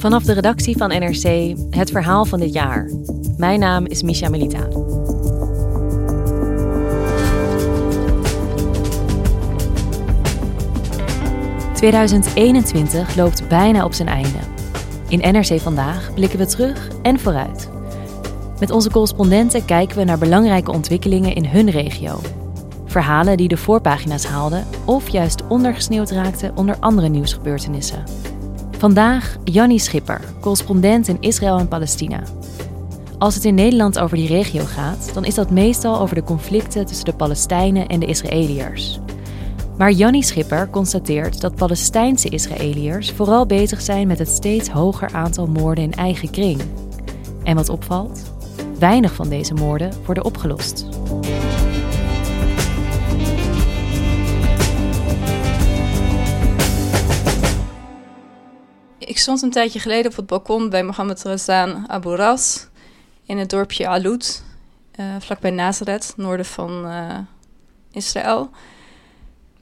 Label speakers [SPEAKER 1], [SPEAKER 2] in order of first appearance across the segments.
[SPEAKER 1] Vanaf de redactie van NRC het verhaal van dit jaar. Mijn naam is Misha Melita. ...2021 loopt bijna op zijn einde. In NRC Vandaag blikken we terug en vooruit. Met onze correspondenten kijken we naar belangrijke ontwikkelingen in hun regio. Verhalen die de voorpagina's haalden of juist ondergesneeuwd raakten onder andere nieuwsgebeurtenissen. Vandaag Jannie Schipper, correspondent in Israël en Palestina. Als het in Nederland over die regio gaat, dan is dat meestal over de conflicten tussen de Palestijnen en de Israëliërs. Maar Jannie Schipper constateert dat Palestijnse Israëliërs vooral bezig zijn met het steeds hoger aantal moorden in eigen kring. En wat opvalt? Weinig van deze moorden worden opgelost.
[SPEAKER 2] Ik stond een tijdje geleden op het balkon bij Mohammed Razan Abu Ras in het dorpje Aloud, uh, vlakbij Nazareth, noorden van uh, Israël.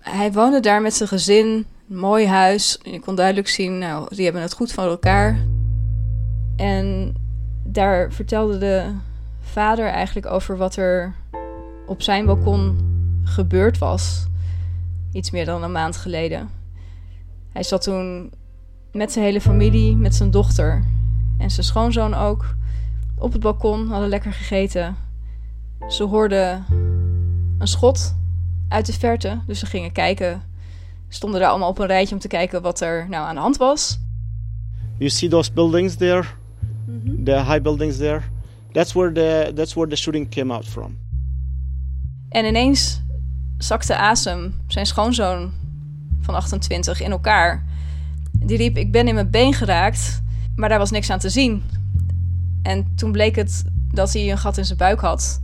[SPEAKER 2] Hij woonde daar met zijn gezin, een mooi huis. Je kon duidelijk zien, nou, die hebben het goed van elkaar. En daar vertelde de vader eigenlijk over wat er op zijn balkon gebeurd was. Iets meer dan een maand geleden. Hij zat toen met zijn hele familie, met zijn dochter en zijn schoonzoon ook. Op het balkon, hadden lekker gegeten. Ze hoorden een schot uit de verte, dus ze gingen kijken. Stonden daar allemaal op een rijtje om te kijken wat er nou aan de hand was.
[SPEAKER 3] You see those buildings there? Mm -hmm. The high buildings there? That's where the that's where the shooting came out from.
[SPEAKER 2] En ineens zakte Asem, zijn schoonzoon van 28, in elkaar. Die riep: Ik ben in mijn been geraakt, maar daar was niks aan te zien. En toen bleek het dat hij een gat in zijn buik had.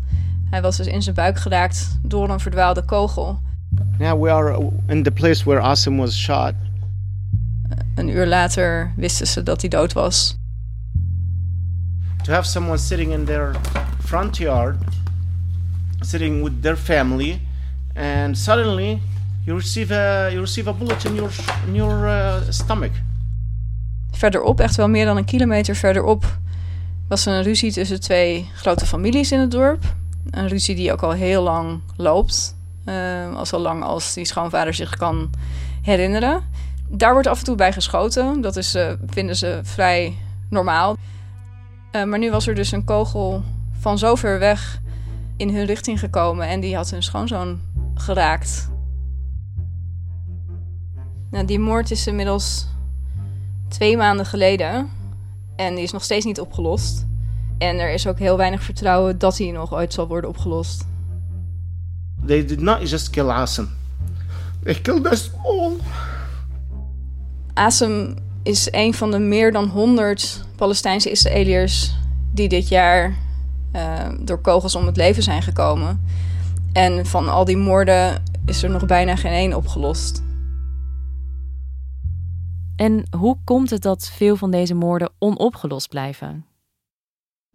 [SPEAKER 2] Hij was dus in zijn buik geraakt door een verdwaalde kogel.
[SPEAKER 3] Yeah, we are in the place where Asim was shot.
[SPEAKER 2] Een uur later wisten ze dat hij dood was.
[SPEAKER 3] To have someone sitting in their front yard, sitting with their family, and suddenly you receive a, you receive a bullet in your, your uh, stomach.
[SPEAKER 2] Verderop, echt wel meer dan een kilometer verderop, was er een ruzie tussen twee grote families in het dorp. Een ruzie die ook al heel lang loopt. Uh, al zo lang als die schoonvader zich kan herinneren. Daar wordt af en toe bij geschoten. Dat is, uh, vinden ze vrij normaal. Uh, maar nu was er dus een kogel van zo ver weg in hun richting gekomen en die had hun schoonzoon geraakt. Nou, die moord is inmiddels twee maanden geleden en die is nog steeds niet opgelost. En er is ook heel weinig vertrouwen dat hij nog ooit zal worden opgelost.
[SPEAKER 3] They did not just kill Asim. They killed us all.
[SPEAKER 2] Asim is een van de meer dan 100 Palestijnse Israëliërs die dit jaar uh, door kogels om het leven zijn gekomen. En van al die moorden is er nog bijna geen één opgelost.
[SPEAKER 1] En hoe komt het dat veel van deze moorden onopgelost blijven?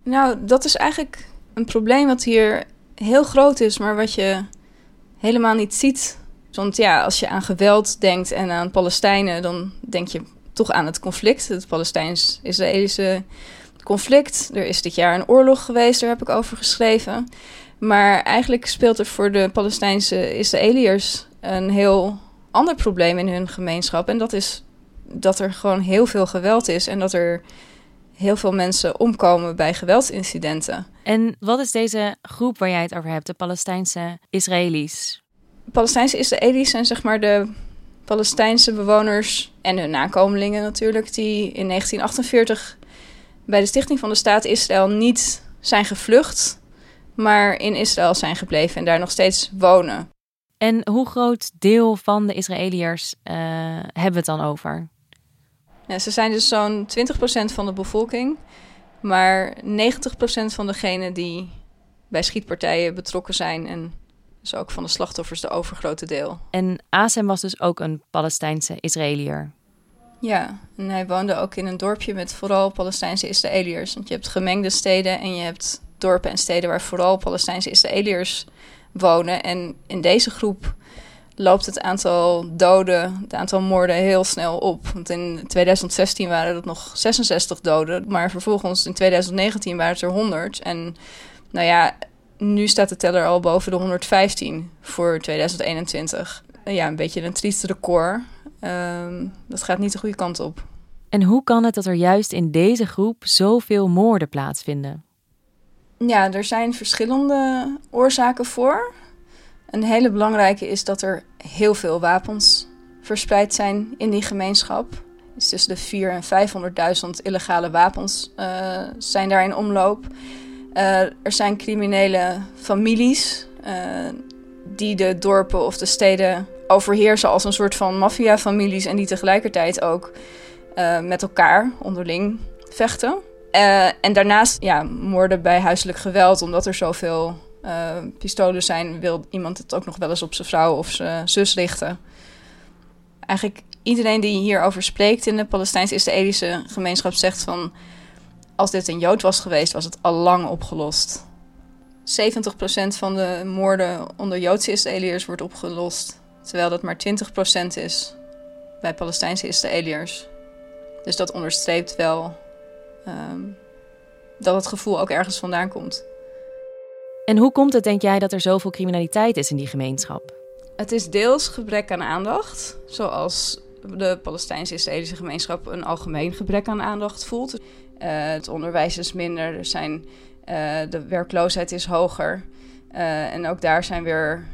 [SPEAKER 2] Nou, dat is eigenlijk een probleem wat hier heel groot is, maar wat je helemaal niet ziet. Want ja, als je aan geweld denkt en aan Palestijnen, dan denk je toch aan het conflict, het Palestijns-Israëlische conflict. Er is dit jaar een oorlog geweest, daar heb ik over geschreven. Maar eigenlijk speelt er voor de Palestijnse Israëliërs een heel ander probleem in hun gemeenschap. En dat is dat er gewoon heel veel geweld is en dat er heel veel mensen omkomen bij geweldsincidenten.
[SPEAKER 1] En wat is deze groep waar jij het over hebt, de Palestijnse Israëli's?
[SPEAKER 2] Palestijnse Israëli's zijn zeg maar de Palestijnse bewoners en hun nakomelingen natuurlijk, die in 1948 bij de stichting van de staat Israël niet zijn gevlucht, maar in Israël zijn gebleven en daar nog steeds wonen.
[SPEAKER 1] En hoe groot deel van de Israëliërs uh, hebben we het dan over?
[SPEAKER 2] Ja, ze zijn dus zo'n 20% van de bevolking, maar 90% van degenen die bij schietpartijen betrokken zijn en dus ook van de slachtoffers de overgrote deel.
[SPEAKER 1] En Asem was dus ook een Palestijnse Israëliër.
[SPEAKER 2] Ja, en hij woonde ook in een dorpje met vooral Palestijnse Israëliërs. Want je hebt gemengde steden en je hebt dorpen en steden waar vooral Palestijnse Israëliërs wonen. En in deze groep loopt het aantal doden, het aantal moorden heel snel op. Want in 2016 waren het nog 66 doden, maar vervolgens in 2019 waren het er 100. En nou ja, nu staat de teller al boven de 115 voor 2021. Ja, een beetje een trieste record. Ehm, dat gaat niet de goede kant op.
[SPEAKER 1] En hoe kan het dat er juist in deze groep zoveel moorden plaatsvinden?
[SPEAKER 2] Ja, er zijn verschillende oorzaken voor. Een hele belangrijke is dat er heel veel wapens verspreid zijn in die gemeenschap. Dus tussen de 4 en 500.000 illegale wapens uh, zijn daar in omloop. Uh, er zijn criminele families uh, die de dorpen of de steden overheersen als een soort van maffiafamilies en die tegelijkertijd ook met elkaar onderling vechten. en daarnaast ja, moorden bij huiselijk geweld, omdat er zoveel pistolen zijn, wil iemand het ook nog wel eens op zijn vrouw of zijn zus richten. Eigenlijk iedereen die hierover spreekt in de Palestijns-Israëlische gemeenschap zegt van als dit een Jood was geweest, was het al lang opgelost. 70% van de moorden onder Joodse Israëliërs wordt opgelost, terwijl dat maar 20% is bij Palestijnse Israëliërs. Dus dat onderstreept wel um, dat het gevoel ook ergens vandaan komt.
[SPEAKER 1] En hoe komt het, denk jij, dat er zoveel criminaliteit is in die gemeenschap?
[SPEAKER 2] Het is deels gebrek aan aandacht, zoals de Palestijnse Israëlische gemeenschap een algemeen gebrek aan aandacht voelt. Uh, het onderwijs is minder, er zijn, uh, de werkloosheid is hoger. Uh, en ook daar zijn weer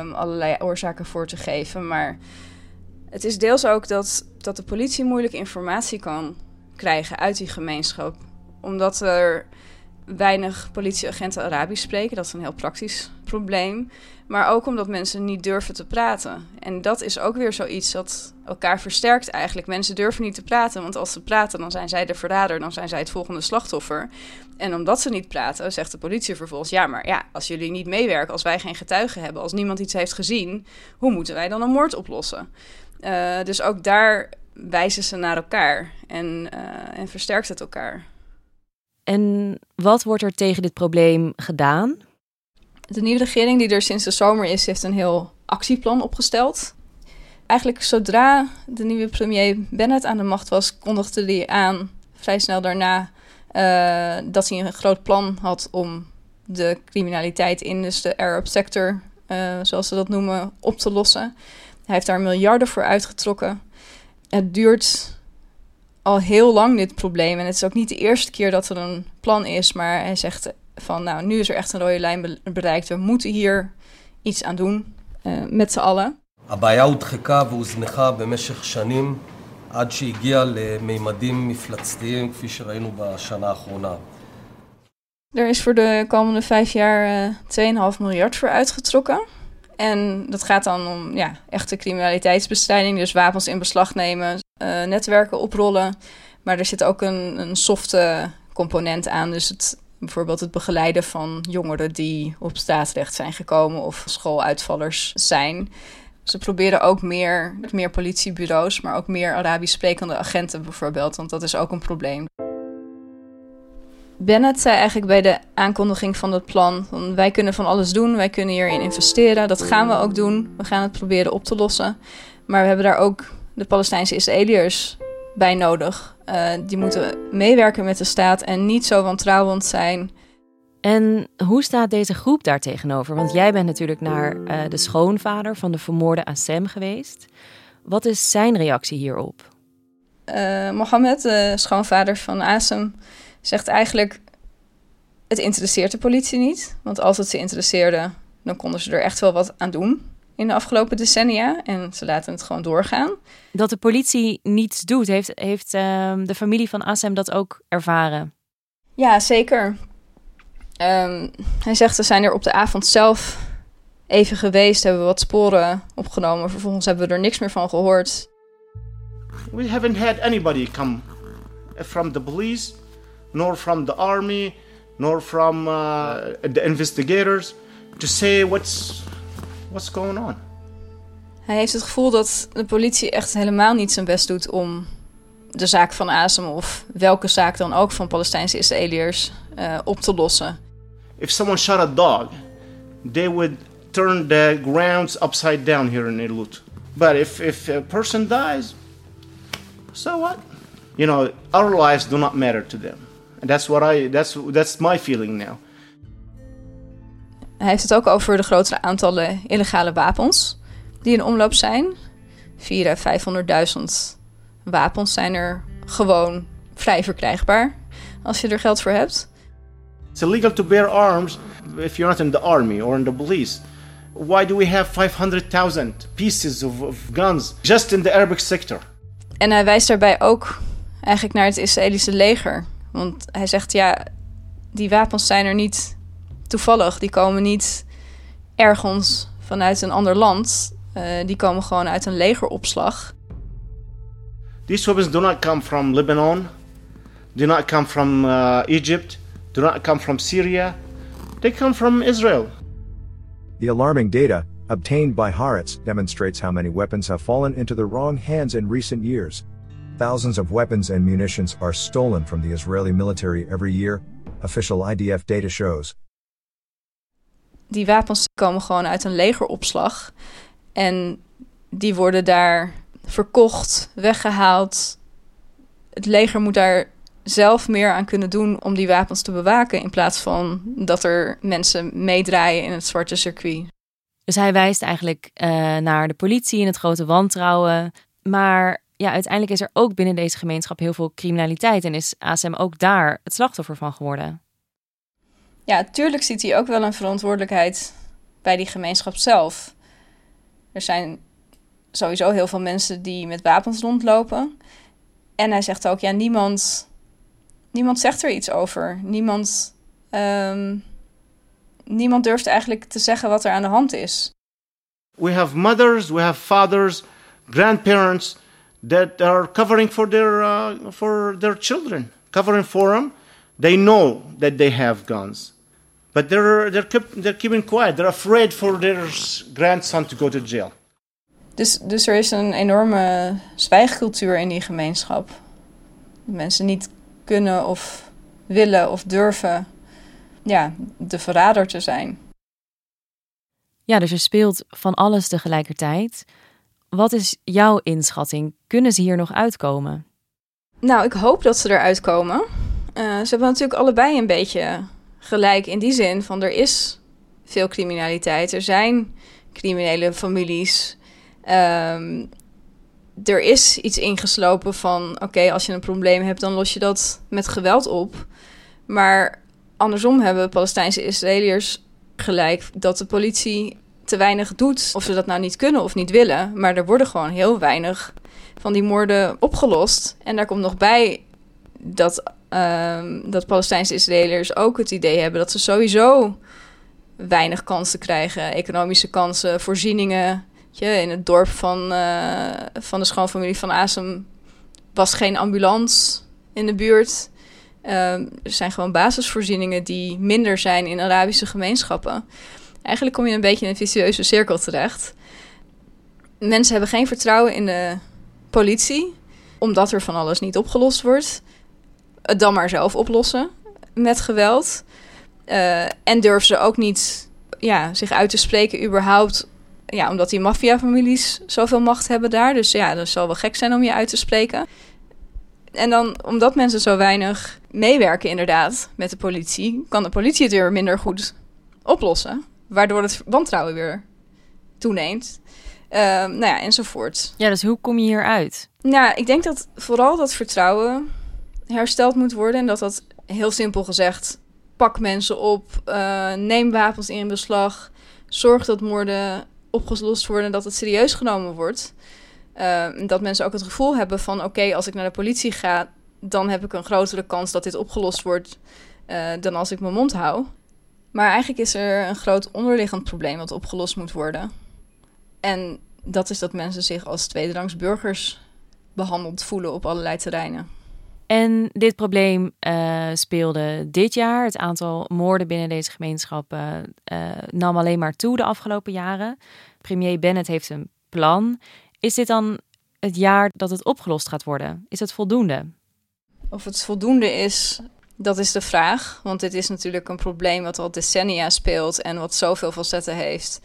[SPEAKER 2] um, allerlei oorzaken voor te geven. Maar het is deels ook dat, dat de politie moeilijk informatie kan krijgen uit die gemeenschap. Omdat er weinig politieagenten Arabisch spreken. Dat is een heel praktisch probleem. Maar ook omdat mensen niet durven te praten. En dat is ook weer zoiets dat elkaar versterkt eigenlijk. Mensen durven niet te praten, want als ze praten, dan zijn zij de verrader, dan zijn zij het volgende slachtoffer. En omdat ze niet praten, zegt de politie vervolgens: ja, maar ja, als jullie niet meewerken, als wij geen getuigen hebben, als niemand iets heeft gezien, hoe moeten wij dan een moord oplossen? Uh, dus ook daar wijzen ze naar elkaar en, uh, en versterkt het elkaar.
[SPEAKER 1] En wat wordt er tegen dit probleem gedaan?
[SPEAKER 2] De nieuwe regering die er sinds de zomer is, heeft een heel actieplan opgesteld. Eigenlijk zodra de nieuwe premier Bennett aan de macht was, kondigde hij aan vrij snel daarna uh, dat hij een groot plan had om de criminaliteit in dus de Arab sector, uh, zoals ze dat noemen, op te lossen. Hij heeft daar miljarden voor uitgetrokken. Het duurt al heel lang dit probleem. En het is ook niet de eerste keer dat er een plan is. Maar hij zegt van nou, nu is er echt een rode lijn bereikt. We moeten hier iets aan doen uh, met z'n allen. הבעיה הודחקה והוזנחה במשך שנים עד שהגיעה למימדים מפלצתיים כפי שראינו בשנה האחרונה. Er is voor de komende vijf jaar uh, 2,5 miljard voor uitgetrokken. En dat gaat dan om ja, echte criminaliteitsbestrijding, dus wapens in beslag nemen, uh, netwerken oprollen. Maar er zit ook een, een softe component aan. Dus het, bijvoorbeeld het begeleiden van jongeren die op staatsrecht zijn gekomen of schooluitvallers zijn. Ze proberen ook meer, meer politiebureaus, maar ook meer Arabisch sprekende agenten bijvoorbeeld, want dat is ook een probleem. Bennett zei eigenlijk bij de aankondiging van het plan: wij kunnen van alles doen, wij kunnen hierin investeren, dat gaan we ook doen. We gaan het proberen op te lossen. Maar we hebben daar ook de Palestijnse Israëliërs bij nodig. Uh, die moeten meewerken met de staat en niet zo wantrouwend zijn.
[SPEAKER 1] En hoe staat deze groep daar tegenover? Want jij bent natuurlijk naar uh, de schoonvader van de vermoorde Assem geweest. Wat is zijn reactie hierop?
[SPEAKER 2] uh, Mohammed, de schoonvader van Asem, zegt eigenlijk: het interesseert de politie niet. Want als het ze interesseerde, dan konden ze er echt wel wat aan doen in de afgelopen decennia. En ze laten het gewoon doorgaan.
[SPEAKER 1] Dat de politie niets doet, heeft, heeft ehm, de familie van Assem dat ook ervaren?
[SPEAKER 2] Ja, zeker. Ehm, hij zegt, we zijn er op de avond zelf even geweest, hebben we wat sporen opgenomen. Vervolgens hebben we er niks meer van gehoord.
[SPEAKER 3] We haven't had anybody come from the police, nor from the army, nor from uh, the investigators to say what's what's going on.
[SPEAKER 2] Hij heeft het gevoel dat de politie echt helemaal niet zijn best doet om de zaak van Azem of welke zaak dan ook van Palestijnse Israëliërs uh, op te lossen.
[SPEAKER 3] If someone shot a dog, they would turn the grounds upside down here in Eilut. But if, if a person dies, so what? You know, our lives do not matter to them. And that's what I that's that's my feeling now.
[SPEAKER 2] Hij heeft het ook over de grotere aantallen illegale wapens die in omloop zijn. 4 à 500.000 wapens zijn er gewoon vrij verkrijgbaar als je er geld voor hebt.
[SPEAKER 3] It's illegal to bear arms if you're not in the army or in the police. Why do we have 500,000 pieces of, of guns just in the Arabic sector?
[SPEAKER 2] En hij wijst daarbij ook eigenlijk naar het Israëlische leger. Want hij zegt ja, die wapens zijn er niet toevallig. Die komen niet ergens vanuit een ander land. Uh, die komen gewoon uit een legeropslag.
[SPEAKER 3] These weapons do not come from Lebanon, do not come from uh, Egypt, do not come from Syria. They come from Israel.
[SPEAKER 4] The alarming data obtained by Haaretz demonstrates how many weapons have fallen into the wrong hands in recent years. Thousands of weapons and munitions are stolen from the Israeli military every year, official IDF data shows.
[SPEAKER 2] Die wapens komen gewoon uit een legeropslag. En die worden daar verkocht, weggehaald. Het leger moet daar zelf meer aan kunnen doen om die wapens te bewaken. In plaats van dat er mensen meedraaien in het zwarte circuit.
[SPEAKER 1] Dus hij wijst eigenlijk uh, naar de politie en het grote wantrouwen. Maar ja, uiteindelijk is er ook binnen deze gemeenschap heel veel criminaliteit. En is ASM ook daar het slachtoffer van geworden.
[SPEAKER 2] Ja, tuurlijk ziet hij ook wel een verantwoordelijkheid bij die gemeenschap zelf. Er zijn sowieso heel veel mensen die met wapens rondlopen. En hij zegt ook, ja, niemand, niemand zegt er iets over. Niemand, um, niemand durft eigenlijk te zeggen wat er aan de hand is.
[SPEAKER 3] We have mothers, we have fathers, grandparents that are covering for their, uh, for their children, covering for them. They know that they have guns. But they're, they're, keep, they're keeping quiet. They're afraid for their grandson to go to jail.
[SPEAKER 2] Dus, dus er is een enorme zwijgcultuur in die gemeenschap. Mensen niet kunnen of willen of durven ja, de verrader te zijn.
[SPEAKER 1] Ja, dus er speelt van alles tegelijkertijd. Wat is jouw inschatting? Kunnen ze hier nog uitkomen?
[SPEAKER 2] Nou, ik hoop dat ze eruit komen. Uh, ze hebben natuurlijk allebei een beetje gelijk in die zin van er is veel criminaliteit. Er zijn criminele families. Um, er is iets ingeslopen van: oké, als je een probleem hebt, dan los je dat met geweld op. Maar andersom hebben Palestijnse Israëliërs gelijk dat de politie te weinig doet. Of ze dat nou niet kunnen of niet willen. Maar er worden gewoon heel weinig van die moorden opgelost. En daar komt nog bij dat, uh, dat Palestijnse Israëliërs ook het idee hebben dat ze sowieso weinig kansen krijgen. Economische kansen, voorzieningen. In het dorp van, uh, van de schoonfamilie van Asem was geen ambulance in de buurt. Uh, er zijn gewoon basisvoorzieningen die minder zijn in Arabische gemeenschappen. Eigenlijk kom je een beetje in een vicieuze cirkel terecht. Mensen hebben geen vertrouwen in de politie, omdat er van alles niet opgelost wordt. Het dan maar zelf oplossen met geweld. Uh, en durven ze ook niet ja, zich uit te spreken, überhaupt. Ja, omdat die maffiafamilies zoveel macht hebben daar. Dus ja, dat zal wel gek zijn om je uit te spreken. En dan, omdat mensen zo weinig meewerken, inderdaad, met de politie, kan de politie het weer minder goed oplossen. Waardoor het wantrouwen weer toeneemt. Ehm, nou ja, enzovoort.
[SPEAKER 1] Ja, dus hoe kom je hier uit?
[SPEAKER 2] Nou, ik denk dat vooral dat vertrouwen hersteld moet worden. En dat dat heel simpel gezegd, pak mensen op, uh, neem wapens in beslag, zorg dat moorden opgelost worden, dat het serieus genomen wordt. Uh, dat mensen ook het gevoel hebben van oké, als ik naar de politie ga, dan heb ik een grotere kans dat dit opgelost wordt uh, dan als ik mijn mond hou. Maar eigenlijk is er een groot onderliggend probleem wat opgelost moet worden. En dat is dat mensen zich als tweederangs burgers behandeld voelen op allerlei terreinen.
[SPEAKER 1] En dit probleem uh, speelde dit jaar. Het aantal moorden binnen deze gemeenschap uh, nam alleen maar toe de afgelopen jaren. Premier Bennett heeft een plan. Is dit dan het jaar dat het opgelost gaat worden? Is het voldoende?
[SPEAKER 2] Of het voldoende is, dat is de vraag. Want dit is natuurlijk een probleem wat al decennia speelt en wat zoveel facetten heeft.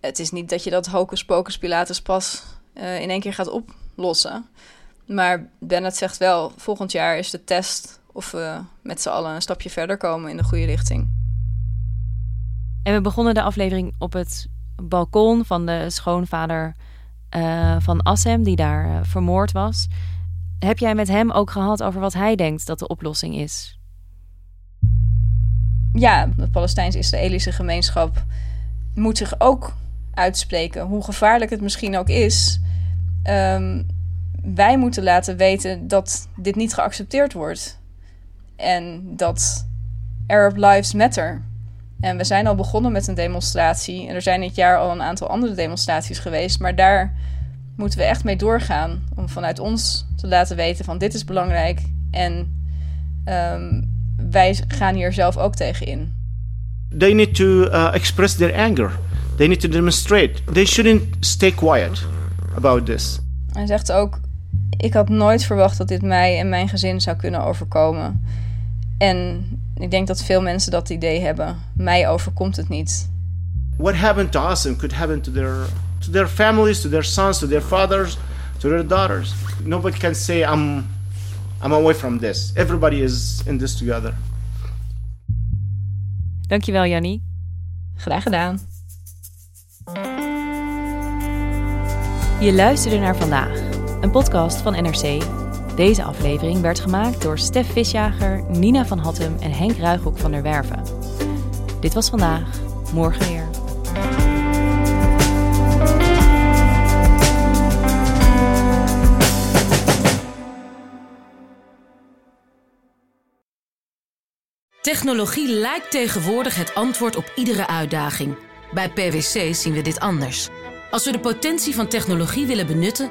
[SPEAKER 2] Het is niet dat je dat hocus pocus pilatus pas in één keer gaat oplossen. Maar Bennett zegt wel, volgend jaar is de test of we met z'n allen een stapje verder komen in de goede richting.
[SPEAKER 1] En we begonnen de aflevering op het balkon van de schoonvader uh, van Assem, die daar uh, vermoord was. Heb jij met hem ook gehad over wat hij denkt dat de oplossing is?
[SPEAKER 2] Ja, de Palestijns-Israëlische gemeenschap moet zich ook uitspreken, hoe gevaarlijk het misschien ook is. Um, wij moeten laten weten dat dit niet geaccepteerd wordt. En dat Arab Lives Matter. En we zijn al begonnen met een demonstratie. En er zijn dit jaar al een aantal andere demonstraties geweest. Maar daar moeten we echt mee doorgaan. Om vanuit ons te laten weten van dit is belangrijk. En um, wij gaan hier zelf ook tegen in.
[SPEAKER 3] They need to uh, express their anger. They need to demonstrate. They shouldn't stay quiet about this.
[SPEAKER 2] Hij zegt ook, ik had nooit verwacht dat dit mij en mijn gezin zou kunnen overkomen. En ik denk dat veel mensen dat idee hebben. Mij overkomt het niet.
[SPEAKER 3] What happened to us and could happen to their to their families, to their sons, to their fathers, to their daughters. Nobody can say I'm I'm away from this. Everybody is in this together.
[SPEAKER 1] Dankjewel, Jannie.
[SPEAKER 2] Graag gedaan.
[SPEAKER 1] Je luisterde naar vandaag, een podcast van NRC. Deze aflevering werd gemaakt door Stef Visjager, Nina van Hattem en Henk Ruighoek van der Werven. Dit was vandaag, morgen weer.
[SPEAKER 5] Technologie lijkt tegenwoordig het antwoord op iedere uitdaging. Bij PwC zien we dit anders. Als we de potentie van technologie willen benutten,